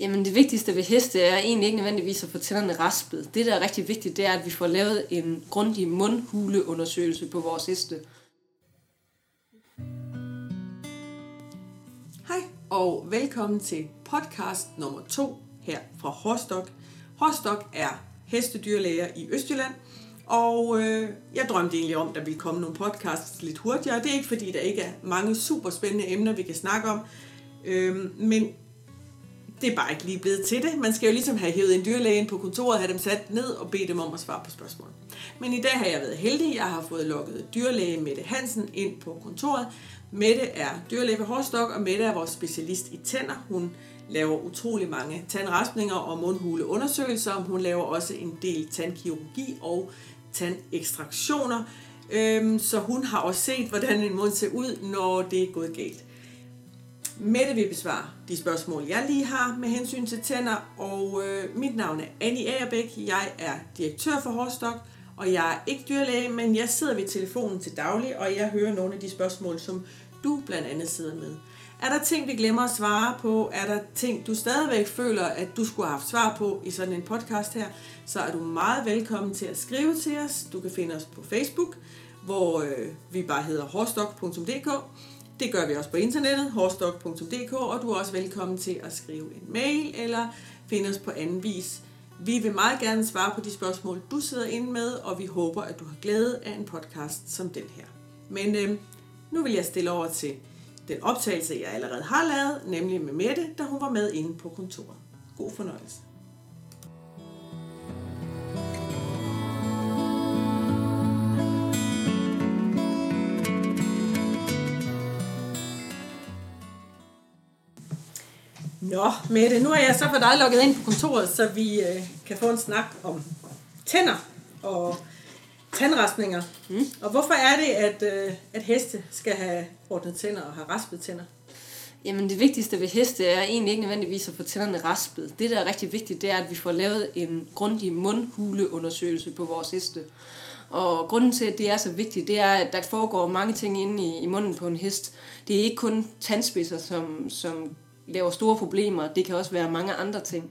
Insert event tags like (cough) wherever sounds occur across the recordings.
Jamen det vigtigste ved heste er egentlig ikke nødvendigvis at få tænderne raspet. Det, der er rigtig vigtigt, det er, at vi får lavet en grundig mundhuleundersøgelse på vores heste. Hej og velkommen til podcast nummer 2 her fra Horstok. Horstok er hestedyrlæger i Østjylland, og øh, jeg drømte egentlig om, at der ville komme nogle podcasts lidt hurtigere. Det er ikke fordi, der ikke er mange super spændende emner, vi kan snakke om, øh, men det er bare ikke lige blevet til det. Man skal jo ligesom have hævet en dyrlæge ind på kontoret, have dem sat ned og bede dem om at svare på spørgsmål. Men i dag har jeg været heldig. Jeg har fået lukket dyrlæge Mette Hansen ind på kontoret. Mette er dyrlæge ved Horstok, og Mette er vores specialist i tænder. Hun laver utrolig mange tandraspninger og mundhuleundersøgelser. Hun laver også en del tandkirurgi og tandekstraktioner. Øhm, så hun har også set, hvordan en mund ser ud, når det er gået galt. Mette vil besvare de spørgsmål, jeg lige har med hensyn til tænder, og øh, mit navn er Annie Agerbæk. Jeg er direktør for Hårstok, og jeg er ikke dyrlæge, men jeg sidder ved telefonen til daglig, og jeg hører nogle af de spørgsmål, som du blandt andet sidder med. Er der ting, vi glemmer at svare på? Er der ting, du stadigvæk føler, at du skulle have haft svar på i sådan en podcast her? Så er du meget velkommen til at skrive til os. Du kan finde os på Facebook, hvor øh, vi bare hedder hårstok.dk. Det gør vi også på internettet, horstok.dk, og du er også velkommen til at skrive en mail eller finde os på anden vis. Vi vil meget gerne svare på de spørgsmål, du sidder inde med, og vi håber, at du har glæde af en podcast som den her. Men øh, nu vil jeg stille over til den optagelse, jeg allerede har lavet, nemlig med Mette, da hun var med inde på kontoret. God fornøjelse. Nå, Mette, nu er jeg så for dig logget ind på kontoret, så vi øh, kan få en snak om tænder og tandraspninger. Mm. Og hvorfor er det, at, øh, at heste skal have ordnet tænder og have raspet tænder? Jamen det vigtigste ved heste er egentlig ikke nødvendigvis at få tænderne raspet. Det, der er rigtig vigtigt, det er, at vi får lavet en grundig mundhuleundersøgelse på vores heste. Og grunden til, at det er så vigtigt, det er, at der foregår mange ting inde i, i munden på en hest. Det er ikke kun tandspidser, som, som laver store problemer. Det kan også være mange andre ting.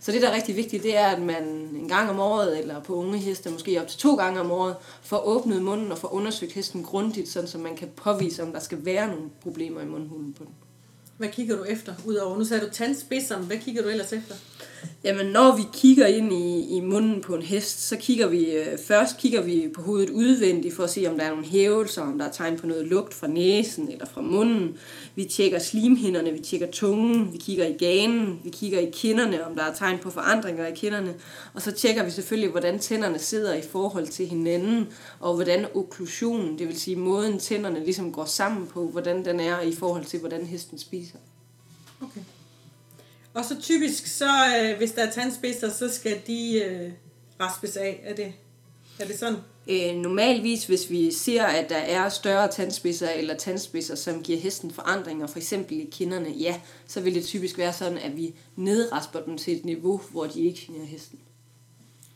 Så det, der er rigtig vigtigt, det er, at man en gang om året, eller på unge heste, måske op til to gange om året, får åbnet munden og får undersøgt hesten grundigt, sådan så man kan påvise, om der skal være nogle problemer i mundhulen på den. Hvad kigger du efter? Udover, nu sagde du tandspidserne, hvad kigger du ellers efter? Jamen, når vi kigger ind i, i munden på en hest, så kigger vi, øh, først kigger vi på hovedet udvendigt for at se, om der er nogle hævelser, om der er tegn på noget lugt fra næsen eller fra munden. Vi tjekker slimhinderne, vi tjekker tungen, vi kigger i ganen, vi kigger i kinderne, om der er tegn på forandringer i kinderne. Og så tjekker vi selvfølgelig, hvordan tænderne sidder i forhold til hinanden, og hvordan okklusionen, det vil sige måden tænderne ligesom går sammen på, hvordan den er i forhold til, hvordan hesten spiser. Okay. Og så typisk, så øh, hvis der er tandspidser, så skal de øh, raspes af. Er det, er det sådan? Øh, normalvis, hvis vi ser, at der er større tandspidser eller tandspidser, som giver hesten forandringer, for eksempel i kinderne, ja, så vil det typisk være sådan, at vi nedrasper dem til et niveau, hvor de ikke generer hesten.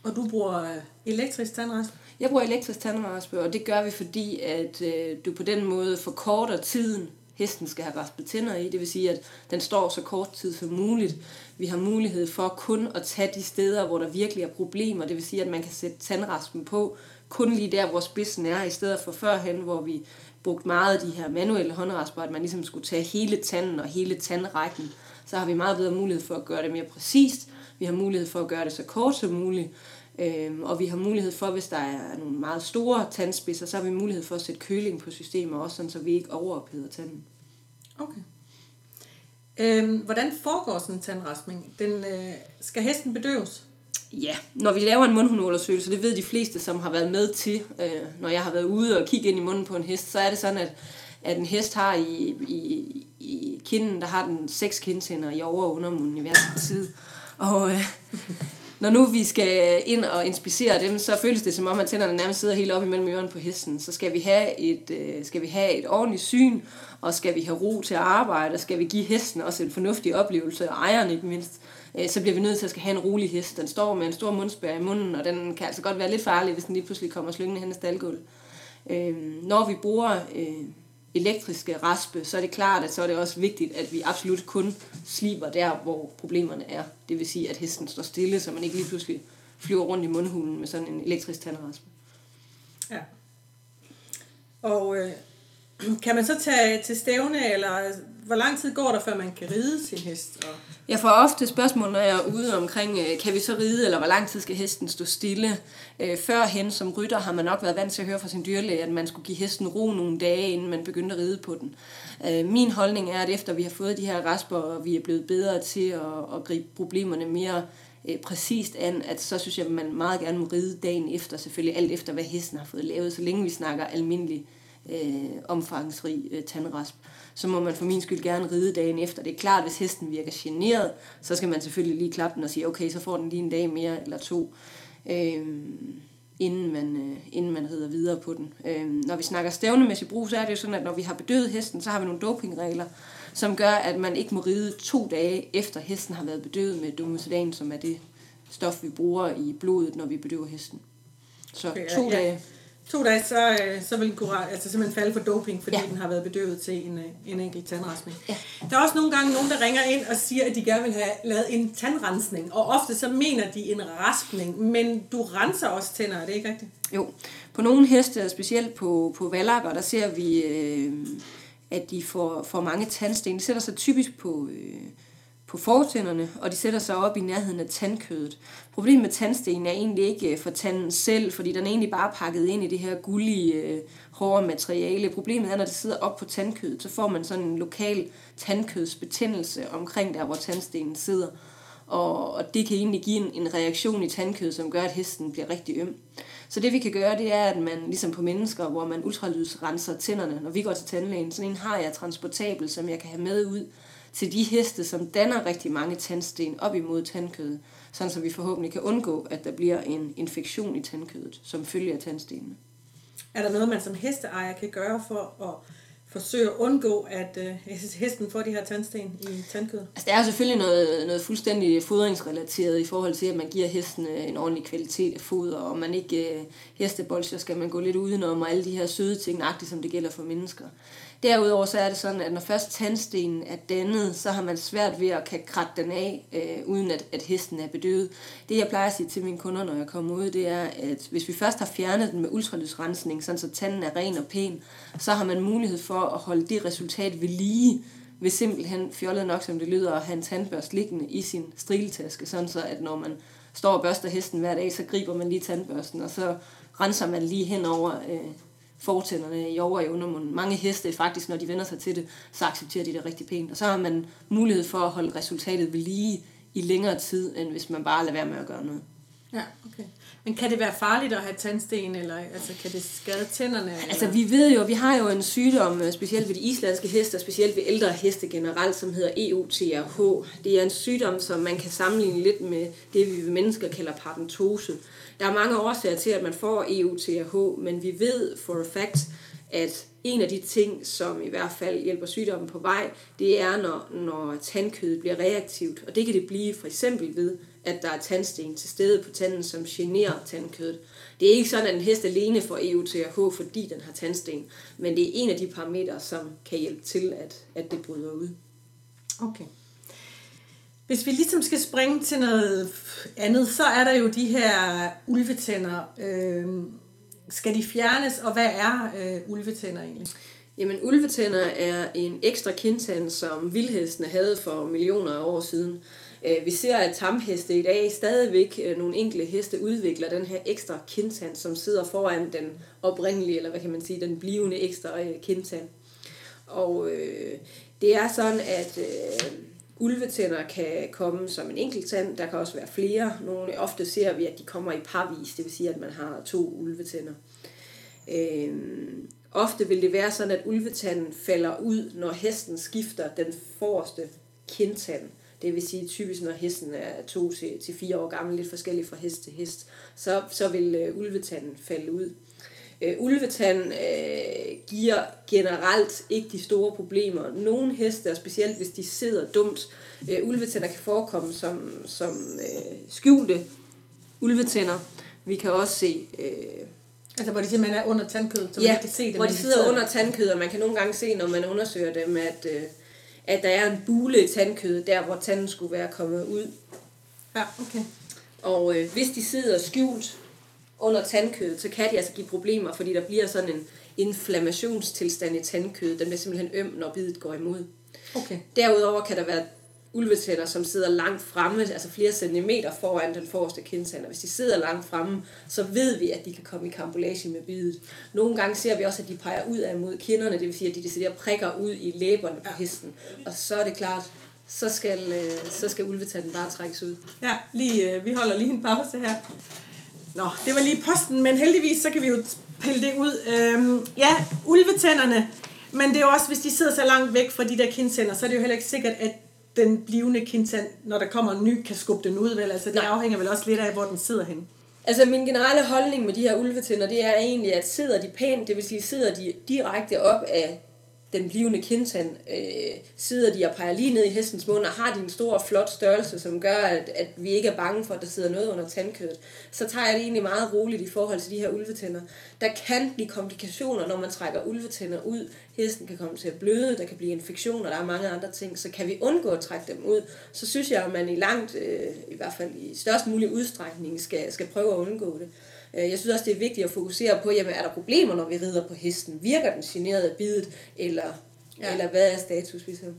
Og du bruger øh, elektrisk tandrasp? Jeg bruger elektrisk tandrasp, og det gør vi, fordi at øh, du på den måde forkorter tiden, hesten skal have raspet tænder i. Det vil sige, at den står så kort tid som muligt. Vi har mulighed for kun at tage de steder, hvor der virkelig er problemer. Det vil sige, at man kan sætte tandraspen på kun lige der, hvor spidsen er, i stedet for førhen, hvor vi brugte meget af de her manuelle håndrasper, at man ligesom skulle tage hele tanden og hele tandrækken. Så har vi meget bedre mulighed for at gøre det mere præcist. Vi har mulighed for at gøre det så kort som muligt. Øhm, og vi har mulighed for, hvis der er nogle meget store tandspidser, så har vi mulighed for at sætte køling på systemet også, sådan, så vi ikke overopheder tanden. Okay. Øhm, hvordan foregår sådan en tandraspning? Den, øh, skal hesten bedøves? Ja, når vi laver en mundhundundersøgelse, det ved de fleste, som har været med til, øh, når jeg har været ude og kigge ind i munden på en hest, så er det sådan, at, at en hest har i, i, i kinden, der har den seks kindtænder i over- og undermunden i hver side. Og øh, når nu vi skal ind og inspicere dem, så føles det som om, at tænderne nærmest sidder helt oppe imellem ørerne på hesten. Så skal vi have et, øh, skal vi have et ordentligt syn, og skal vi have ro til at arbejde, og skal vi give hesten også en fornuftig oplevelse, og ejeren ikke mindst, øh, så bliver vi nødt til at skal have en rolig hest. Den står med en stor mundspær i munden, og den kan altså godt være lidt farlig, hvis den lige pludselig kommer slyngende hen i staldgulvet. Øh, når vi bruger øh, elektriske raspe, så er det klart, at så er det også vigtigt, at vi absolut kun sliber der, hvor problemerne er. Det vil sige, at hesten står stille, så man ikke lige pludselig flyver rundt i mundhulen med sådan en elektrisk tandraspe. Ja. Og øh, (clears throat) kan man så tage til stævne, eller hvor lang tid går der, før man kan ride sin hest? Og... Jeg får ofte spørgsmål, når jeg er ude omkring, øh, kan vi så ride, eller hvor lang tid skal hesten stå stille? Øh, førhen som rytter har man nok været vant til at høre fra sin dyrlæge, at man skulle give hesten ro nogle dage, inden man begyndte at ride på den. Øh, min holdning er, at efter vi har fået de her rasper, og vi er blevet bedre til at, at gribe problemerne mere præcist an, at så synes jeg, at man meget gerne må ride dagen efter, selvfølgelig alt efter, hvad hesten har fået lavet, så længe vi snakker almindelig øh, omfangsrig øh, tandrasp. Så må man for min skyld gerne ride dagen efter. Det er klart, hvis hesten virker generet, så skal man selvfølgelig lige klappe den og sige, okay, så får den lige en dag mere eller to, øh, inden, man, øh, inden man rider videre på den. Øh, når vi snakker stævnemæssig brug, så er det jo sådan, at når vi har bedøvet hesten, så har vi nogle dopingregler, som gør, at man ikke må ride to dage efter hesten har været bedøvet med domosedan, som er det stof, vi bruger i blodet, når vi bedøver hesten. Så okay, to ja, dage to dage, så, øh, så vil den kunne altså simpelthen falde for doping, fordi ja. den har været bedøvet til en, øh, en enkelt tandrasning. Ja. Der er også nogle gange nogen, der ringer ind og siger, at de gerne vil have lavet en tandrensning. Og ofte så mener de en raspning, men du renser også tænder, er det ikke rigtigt? Jo. På nogle heste, specielt på, på valakker, der ser vi, øh, at de får, får mange tandsten. De sætter sig typisk på... Øh, på fortænderne, og de sætter sig op i nærheden af tandkødet. Problemet med tandsten er egentlig ikke øh, for tanden selv, fordi den er egentlig bare pakket ind i det her gullige, øh, hårde materiale. Problemet er, når det sidder op på tandkødet, så får man sådan en lokal tandkødsbetændelse omkring der, hvor tandstenen sidder. Og, og det kan egentlig give en, en reaktion i tandkødet, som gør, at hesten bliver rigtig øm. Så det vi kan gøre, det er, at man ligesom på mennesker, hvor man ultralydsrenser tænderne, når vi går til tandlægen, sådan en har jeg transportabel, som jeg kan have med ud til de heste, som danner rigtig mange tandsten op imod tandkødet, sådan så vi forhåbentlig kan undgå, at der bliver en infektion i tandkødet, som følger tandstenene. Er der noget, man som hesteejer kan gøre for at forsøge at undgå, at øh, hesten får de her tandsten i tandkødet? Altså, der er selvfølgelig noget, noget fuldstændig fodringsrelateret i forhold til, at man giver hesten øh, en ordentlig kvalitet af foder, og man ikke øh, hestebolcher skal man gå lidt udenom, og alle de her søde ting, nøjagtigt som det gælder for mennesker. Derudover så er det sådan, at når først tandstenen er dannet, så har man svært ved at kan kratte den af, øh, uden at, at hesten er bedøvet. Det jeg plejer at sige til mine kunder, når jeg kommer ud, det er, at hvis vi først har fjernet den med ultralydsrensning, sådan så tanden er ren og pæn, så har man mulighed for at holde det resultat ved lige, ved simpelthen fjollet nok, som det lyder, at have en tandbørst liggende i sin striletaske, sådan så at når man står og børster hesten hver dag, så griber man lige tandbørsten, og så renser man lige hen over øh, fortænderne i over i undermunden. Mange heste faktisk, når de vender sig til det, så accepterer de det rigtig pænt. Og så har man mulighed for at holde resultatet ved lige i længere tid, end hvis man bare lader være med at gøre noget. Ja, okay. Men kan det være farligt at have tandsten, eller altså, kan det skade tænderne? Eller? Altså vi ved jo, vi har jo en sygdom, øh, specielt ved de islandske heste, og specielt ved ældre heste generelt, som hedder EUTRH. Det er en sygdom, som man kan sammenligne lidt med det, vi mennesker kalder paradentose. Der er mange årsager til, at man får EUTRH, men vi ved for a fact, at en af de ting, som i hvert fald hjælper sygdommen på vej, det er, når, når tandkødet bliver reaktivt. Og det kan det blive for eksempel ved, at der er tandsten til stede på tanden, som generer tandkødet. Det er ikke sådan, at en hest alene får EUTRH, fordi den har tandsten, men det er en af de parametre, som kan hjælpe til, at, at det bryder ud. Okay. Hvis vi ligesom skal springe til noget andet, så er der jo de her ulvetænder. Øh, skal de fjernes, og hvad er øh, ulvetænder egentlig? Jamen, ulvetænder er en ekstra kindtand, som vildhestene havde for millioner af år siden. Øh, vi ser, at tamheste i dag stadigvæk, øh, nogle enkelte heste, udvikler den her ekstra kindtand, som sidder foran den oprindelige, eller hvad kan man sige, den blivende ekstra øh, kindtand. Og øh, det er sådan, at øh, ulvetænder kan komme som en enkelt tand. Der kan også være flere. Nogle, ofte ser vi, at de kommer i parvis, det vil sige, at man har to ulvetænder. Øh, ofte vil det være sådan, at ulvetanden falder ud, når hesten skifter den forreste kindtand. Det vil sige typisk, når hesten er to til, til fire år gammel, lidt forskelligt fra hest til hest, så, så vil øh, ulvetanden falde ud. Øh, ulvetand øh, giver generelt ikke de store problemer. Nogle heste, specielt hvis de sidder dumt, øh, ulvetænder kan forekomme som, som øh, skjulte ulvetænder. Vi kan også se øh, Altså hvor de simpelthen er under tandkødet, så ja, man kan se det. hvor de sidder under tandkødet, og man kan nogle gange se, når man undersøger dem, at, øh, at der er en bule i tandkødet, der hvor tanden skulle være kommet ud. Ja, okay. Og øh, hvis de sidder skjult under tandkødet, så kan de altså give problemer, fordi der bliver sådan en inflammationstilstand i tandkødet. Den bliver simpelthen øm, når bidet går imod. Okay. Derudover kan der være ulvetænder, som sidder langt fremme, altså flere centimeter foran den forreste kindtand. Og hvis de sidder langt fremme, så ved vi, at de kan komme i kampolage med bidet. Nogle gange ser vi også, at de peger ud af mod kinderne, det vil sige, at de deciderer prikker ud i læberne på hesten. Og så er det klart, så skal, øh, så skal ulvetanden bare trækkes ud. Ja, lige, øh, vi holder lige en pause her. Nå, det var lige posten, men heldigvis så kan vi jo pille det ud. Øhm, ja, ulvetænderne, men det er jo også, hvis de sidder så langt væk fra de der kindtænder, så er det jo heller ikke sikkert, at den blivende kindtand, når der kommer en ny, kan skubbe den ud, vel? Altså, det Nej. afhænger vel også lidt af, hvor den sidder hen. Altså min generelle holdning med de her ulvetænder, det er egentlig, at sidder de pænt, det vil sige sidder de direkte op af den blivende kindtand, øh, sidder de og peger lige ned i hestens mund, og har de en stor, flot størrelse, som gør, at, at vi ikke er bange for, at der sidder noget under tandkødet, så tager jeg det egentlig meget roligt i forhold til de her ulvetænder. Der kan blive komplikationer, når man trækker ulvetænder ud. Hesten kan komme til at bløde, der kan blive infektioner, der er mange andre ting. Så kan vi undgå at trække dem ud, så synes jeg, at man i langt, øh, i hvert fald i størst mulig udstrækning, skal, skal prøve at undgå det. Øh, Jeg synes også, det er vigtigt at fokusere på, jamen, er der problemer, når vi rider på hesten? Virker den generet af bidet, eller, Ja. eller hvad er status ligesom?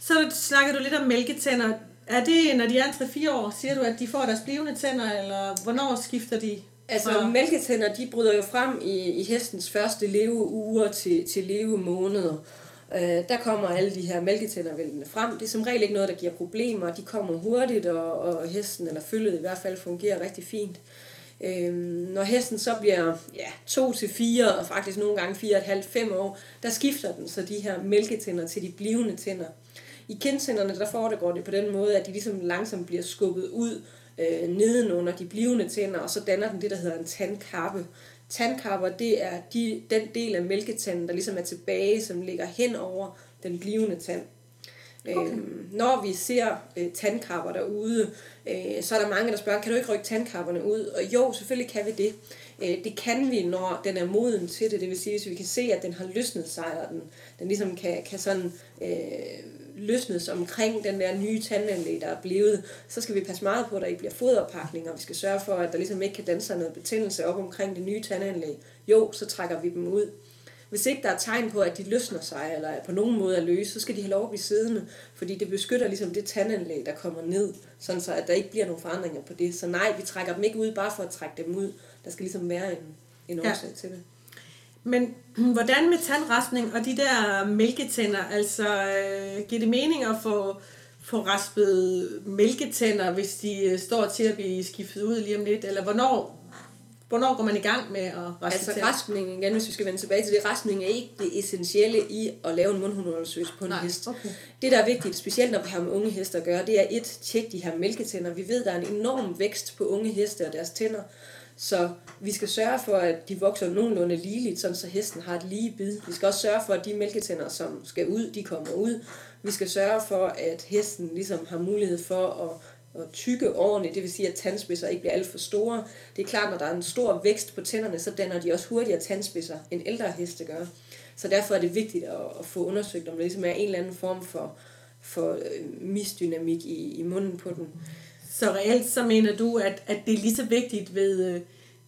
Så snakker du lidt om mælketænder. Er det, når de er 3-4 år, siger du, at de får deres blivende tænder, eller hvornår skifter de? Altså, fra- mælketænder, de bryder jo frem i, i hestens første leveuger til, til levemåneder. Øh, der kommer alle de her mælketænder vælgende frem. Det er som regel ikke noget, der giver problemer. De kommer hurtigt, og, og hesten, eller følget i hvert fald, fungerer rigtig fint. Øhm, når hesten så bliver ja, 2 til 4, og faktisk nogle gange 4,5-5 år, der skifter den så de her mælketænder til de blivende tænder. I kindtænderne, der foregår det på den måde, at de ligesom langsomt bliver skubbet ud øh, nedenunder de blivende tænder, og så danner den det, der hedder en tandkappe. Tandkapper, det er de, den del af mælketanden, der ligesom er tilbage, som ligger hen over den blivende tand. Okay. Øhm, når vi ser øh, tandkapper derude, øh, så er der mange, der spørger, kan du ikke rykke tandkapperne ud? Og jo, selvfølgelig kan vi det. Øh, det kan vi, når den er moden til det. Det vil sige, hvis vi kan se, at den har løsnet sig, og den, den ligesom kan, kan sådan øh, løsnes omkring den der nye tandanlæg, der er blevet, så skal vi passe meget på, at der ikke bliver foderpakninger. Vi skal sørge for, at der ligesom ikke kan danse noget betændelse op omkring det nye tandanlæg. Jo, så trækker vi dem ud. Hvis ikke der er tegn på, at de løsner sig, eller på nogen måde er løse, så skal de have lov at blive siddende, fordi det beskytter ligesom det tandanlæg, der kommer ned, sådan så at der ikke bliver nogen forandringer på det. Så nej, vi trækker dem ikke ud bare for at trække dem ud. Der skal ligesom være en, en Ja. årsag til det. Men (clears throat) hvordan med tandraspning og de der mælketænder? Altså, øh, giver det mening at få, få raspet mælketænder, hvis de øh, står til at blive skiftet ud lige om lidt? Eller hvornår, hvornår går man i gang med at Altså raspningen, igen hvis vi skal vende tilbage til det, raspning er ikke det essentielle i at lave en mundhundundersøgelse på en Nej, hest. okay. Det, der er vigtigt, specielt når vi har med unge heste at gøre, det er et, tjek de her mælketænder. Vi ved, der er en enorm vækst på unge heste og deres tænder. Så vi skal sørge for, at de vokser nogenlunde ligeligt, sådan så hesten har et lige bid. Vi skal også sørge for, at de mælketænder, som skal ud, de kommer ud. Vi skal sørge for, at hesten ligesom har mulighed for at, at tykke ordentligt, det vil sige, at tandspidser ikke bliver alt for store. Det er klart, når der er en stor vækst på tænderne, så danner de også hurtigere tandspidser, end ældre heste gør. Så derfor er det vigtigt at, at få undersøgt, om der ligesom er en eller anden form for, for øh, misdynamik i, i munden på den. Så reelt så mener du, at, at det er lige så vigtigt ved, øh,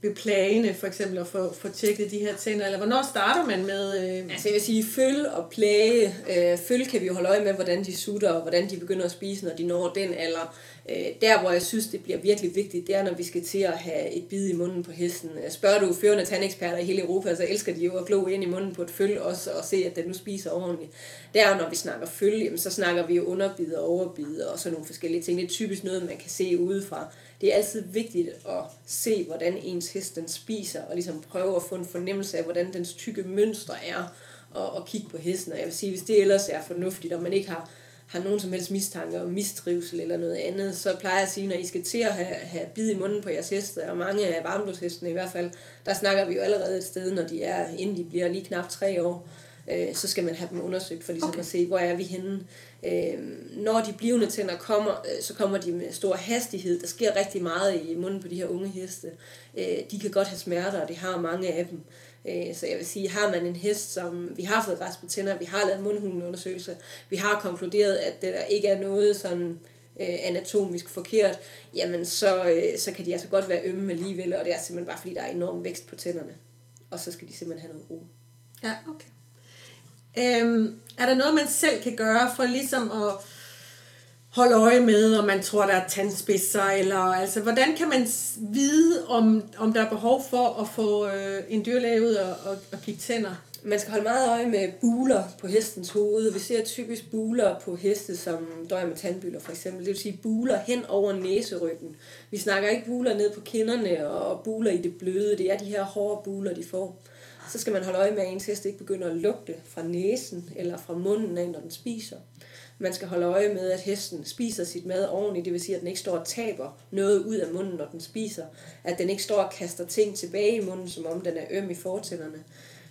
ved plagene, for eksempel at få, få tjekket de her tænder, eller hvornår starter man med... Øh, Altså jeg vil sige, føl og plage. Øh, føl kan vi jo holde øje med, hvordan de sutter, og hvordan de begynder at spise, når de når den alder. Øh, der, hvor jeg synes, det bliver virkelig vigtigt, det er, når vi skal til at have et bid i munden på hesten. Øh, Spørger du førende tandeksperter i hele Europa, så elsker de jo at glo ind i munden på et føl også, og se, at den nu spiser ordentligt. Der er når vi snakker føl, jamen, så snakker vi jo underbid og overbid og sådan nogle forskellige ting. Det er typisk noget, man kan se udefra. Det er altid vigtigt at se, hvordan ens hest den spiser, og ligesom prøve at få en fornemmelse af, hvordan dens tykke mønstre er, og, og kigge på hesten. Og jeg vil sige, hvis det ellers er fornuftigt, og man ikke har, har nogen som helst mistanke om mistrivsel eller noget andet, så plejer jeg at sige, når I skal til at have, have bid i munden på jeres heste, og mange af varmblodshestene i hvert fald, der snakker vi jo allerede et sted, når de er, inden de bliver lige knap tre år, øh, så skal man have dem undersøgt for ligesom okay. at se, hvor er vi henne. Øh, når de blivende tænder kommer, øh, så kommer de med stor hastighed. Der sker rigtig meget i munden på de her unge heste. Øh, de kan godt have smerter, og det har mange af dem. Øh, så jeg vil sige, har man en hest, som vi har fået rest på tænder, vi har lavet mundhuleundersøgelser, vi har konkluderet, at det der ikke er noget sådan øh, anatomisk forkert, jamen så, øh, så kan de altså godt være ømme alligevel, og det er simpelthen bare fordi, der er enorm vækst på tænderne. Og så skal de simpelthen have noget ro. Ja, okay. Øhm, er der noget, man selv kan gøre for ligesom at holde øje med, om man tror, der er tandspidser, eller altså, hvordan kan man vide, om, om der er behov for at få øh, en dyrlæge ud og, og, og kigge tænder? Man skal holde meget øje med buler på hestens hoved. Vi ser typisk buler på heste, som døjer med tandbyller for eksempel. Det vil sige buler hen over næseryggen. Vi snakker ikke buler ned på kinderne og buler i det bløde. Det er de her hårde buler, de får. Så skal man holde øje med, at ens hest ikke begynder at lugte fra næsen eller fra munden af, når den spiser. Man skal holde øje med, at hesten spiser sit mad ordentligt, det vil sige, at den ikke står og taber noget ud af munden, når den spiser. At den ikke står og kaster ting tilbage i munden, som om den er øm i fortænderne.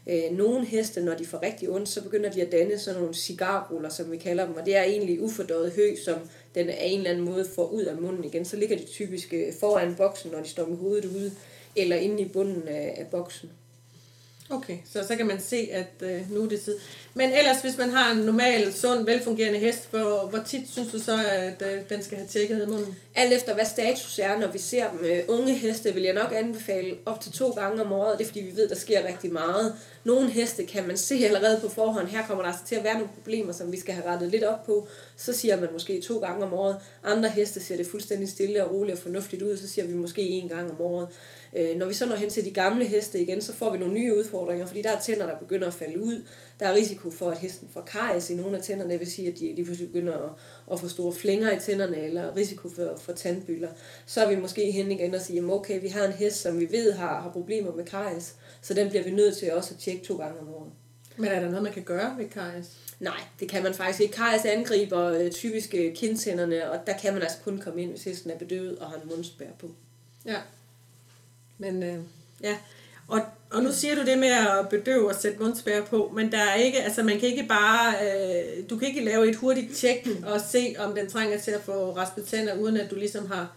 Øh, nogle heste, når de får rigtig ondt, så begynder de at danne sådan nogle cigarruller, som vi kalder dem, og det er egentlig ufordøjet hø, som den af en eller anden måde får ud af munden igen. Så ligger de typisk øh, foran boksen, når de står med hovedet ude, eller inde i bunden af, af boksen. Okay, så så kan man se, at øh, nu er det tid. Men ellers, hvis man har en normal, sund, velfungerende hest, hvor, hvor tit synes du så, at øh, den skal have tjekket munden? Alt efter hvad status er, når vi ser dem. Øh, unge heste vil jeg nok anbefale op til to gange om året. Det er fordi, vi ved, der sker rigtig meget. Nogle heste kan man se allerede på forhånd. Her kommer der altså til at være nogle problemer, som vi skal have rettet lidt op på. Så siger man måske to gange om året. Andre heste ser det fuldstændig stille og roligt og fornuftigt ud. Så siger vi måske en gang om året. Øh, når vi så når hen til de gamle heste igen, så får vi nogle nye udfordringer, fordi der er tænder, der begynder at falde ud. Der er risiko for, at hesten får karies i nogle af tænderne, det vil sige, at de lige pludselig begynder at, at få store flænger i tænderne, eller risiko for, for tandbyller. Så er vi måske hen igen og siger, okay, vi har en hest, som vi ved har, har problemer med karies, så den bliver vi nødt til også at tjekke to gange om året. Men er der noget, man kan gøre ved karies? Nej, det kan man faktisk ikke. Karies angriber øh, typisk kindtænderne, og der kan man altså kun komme ind, hvis hesten er bedøvet og har en mundspær på. Ja, men øh, ja, og, og nu siger du det med at bedøve og sætte mundspærre på, men der er ikke, altså man kan ikke bare, øh, du kan ikke lave et hurtigt tjek og se, om den trænger til at få raspet tænder, uden at du ligesom har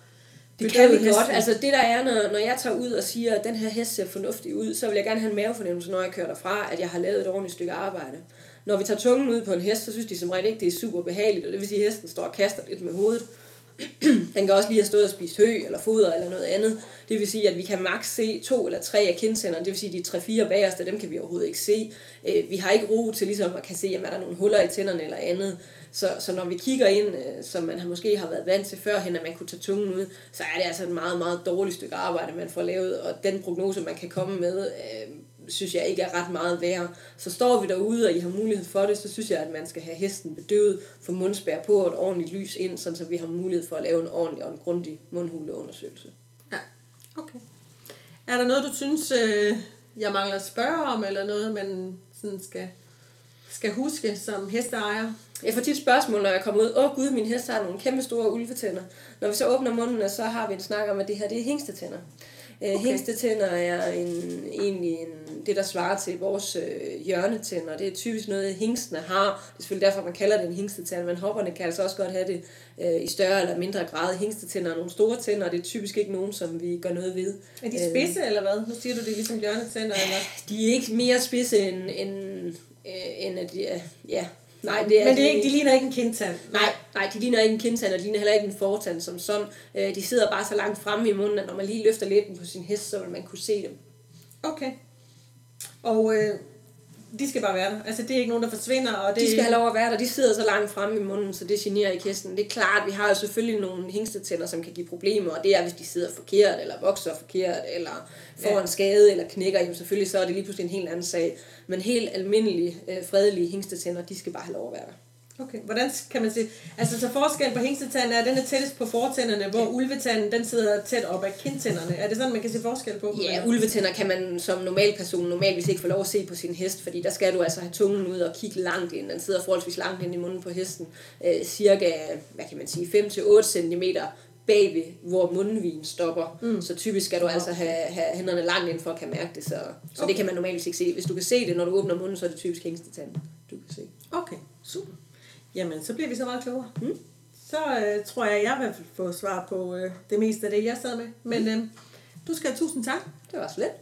det kan vi hesten. godt. Altså det der er, når, når jeg tager ud og siger, at den her hest ser fornuftig ud, så vil jeg gerne have en mavefornemmelse, når jeg kører derfra, at jeg har lavet et ordentligt stykke arbejde. Når vi tager tungen ud på en hest, så synes de som regel ikke, det er super behageligt, og det vil sige, at hesten står og kaster lidt med hovedet. (clears throat) den kan også lige have stået og spist hø eller foder eller noget andet. Det vil sige, at vi kan maks se to eller tre af kindsenderne, det vil sige, at de tre-fire bagerste, dem kan vi overhovedet ikke se. Øh, vi har ikke ro til ligesom at kan se, om er der nogle huller i tænderne eller andet. Så, så når vi kigger ind, øh, som man måske har været vant til førhen, at man kunne tage tungen ud, så er det altså et meget, meget dårligt stykke arbejde, man får lavet, og den prognose, man kan komme med, øh, synes jeg ikke er ret meget værd. Så står vi derude, og I har mulighed for det, så synes jeg, at man skal have hesten bedøvet, få mundspær på og et ordentligt lys ind, sådan så vi har mulighed for at lave en ordentlig og en grundig mundhuleundersøgelse. Ja, okay. Er der noget, du synes, øh, jeg mangler at spørge om, eller noget, man sådan skal, skal huske som hesteejer? Jeg får tit spørgsmål, når jeg kommer ud. Åh gud, min hest har nogle kæmpe store ulvetænder. Når vi så åbner munden, så har vi en snak om, at det her det er hængstetænder. Øh, okay. Hængstetænder er en, egentlig en, det, der svarer til vores øh, hjørnetænder. Det er typisk noget, hængstene har. Det er selvfølgelig derfor, man kalder det en hængstetænder, men hopperne kan altså også godt have det øh, i større eller mindre grad. Hængstetænder er nogle store tænder, og det er typisk ikke nogen, som vi gør noget ved. Er de spidse, øh, eller hvad? Nu siger du, det er ligesom hjørnetænder, eller? De er ikke mere spidse end, end, øh, end at de ja, Nej, det er Men det er ikke, de ligner ikke en kindtand. Nej, nej, de ligner ikke en kindtand, og de ligner heller ikke en fortand som sådan. Øh, de sidder bare så langt fremme i munden, at når man lige løfter læben på sin hest, så vil man kunne se dem. Okay. Og øh, de skal bare være der. Altså, det er ikke nogen, der forsvinder. Og det... De skal have lov at være der. De sidder så langt fremme i munden, så det generer ikke hesten. Det er klart, vi har jo selvfølgelig nogle hængstetænder, som kan give problemer, og det er, hvis de sidder forkert, eller vokser forkert, eller får ja. en skade, eller knækker. Jamen selvfølgelig, så er det lige pludselig en helt anden sag. Men helt almindelige, øh, fredelige hængstetænder, de skal bare have lov at være der. Okay, hvordan kan man sige, altså så forskel på hængstetanden er, at den er tættest på fortænderne, hvor ulvetanden, den sidder tæt op af kindtænderne. Er det sådan, man kan se forskel på? Ja, ulvetænder kan man som normal person normalvis ikke få lov at se på sin hest, fordi der skal du altså have tungen ud og kigge langt ind. Den sidder forholdsvis langt ind i munden på hesten, øh, cirka, hvad kan man sige, 5-8 cm bagved, hvor mundvin stopper. Mm. Så typisk skal du altså have, have hænderne langt ind for at kan mærke det. Så, så okay. det kan man normalt ikke se. Hvis du kan se det, når du åbner munden, så er det typisk hængstetanden, du kan se. Okay, super. Jamen, så bliver vi så meget klogere. Mm. Så øh, tror jeg, jeg vil få svar på øh, det meste af det, jeg sad med. Men øh, du skal have tusind tak. Det var så lidt.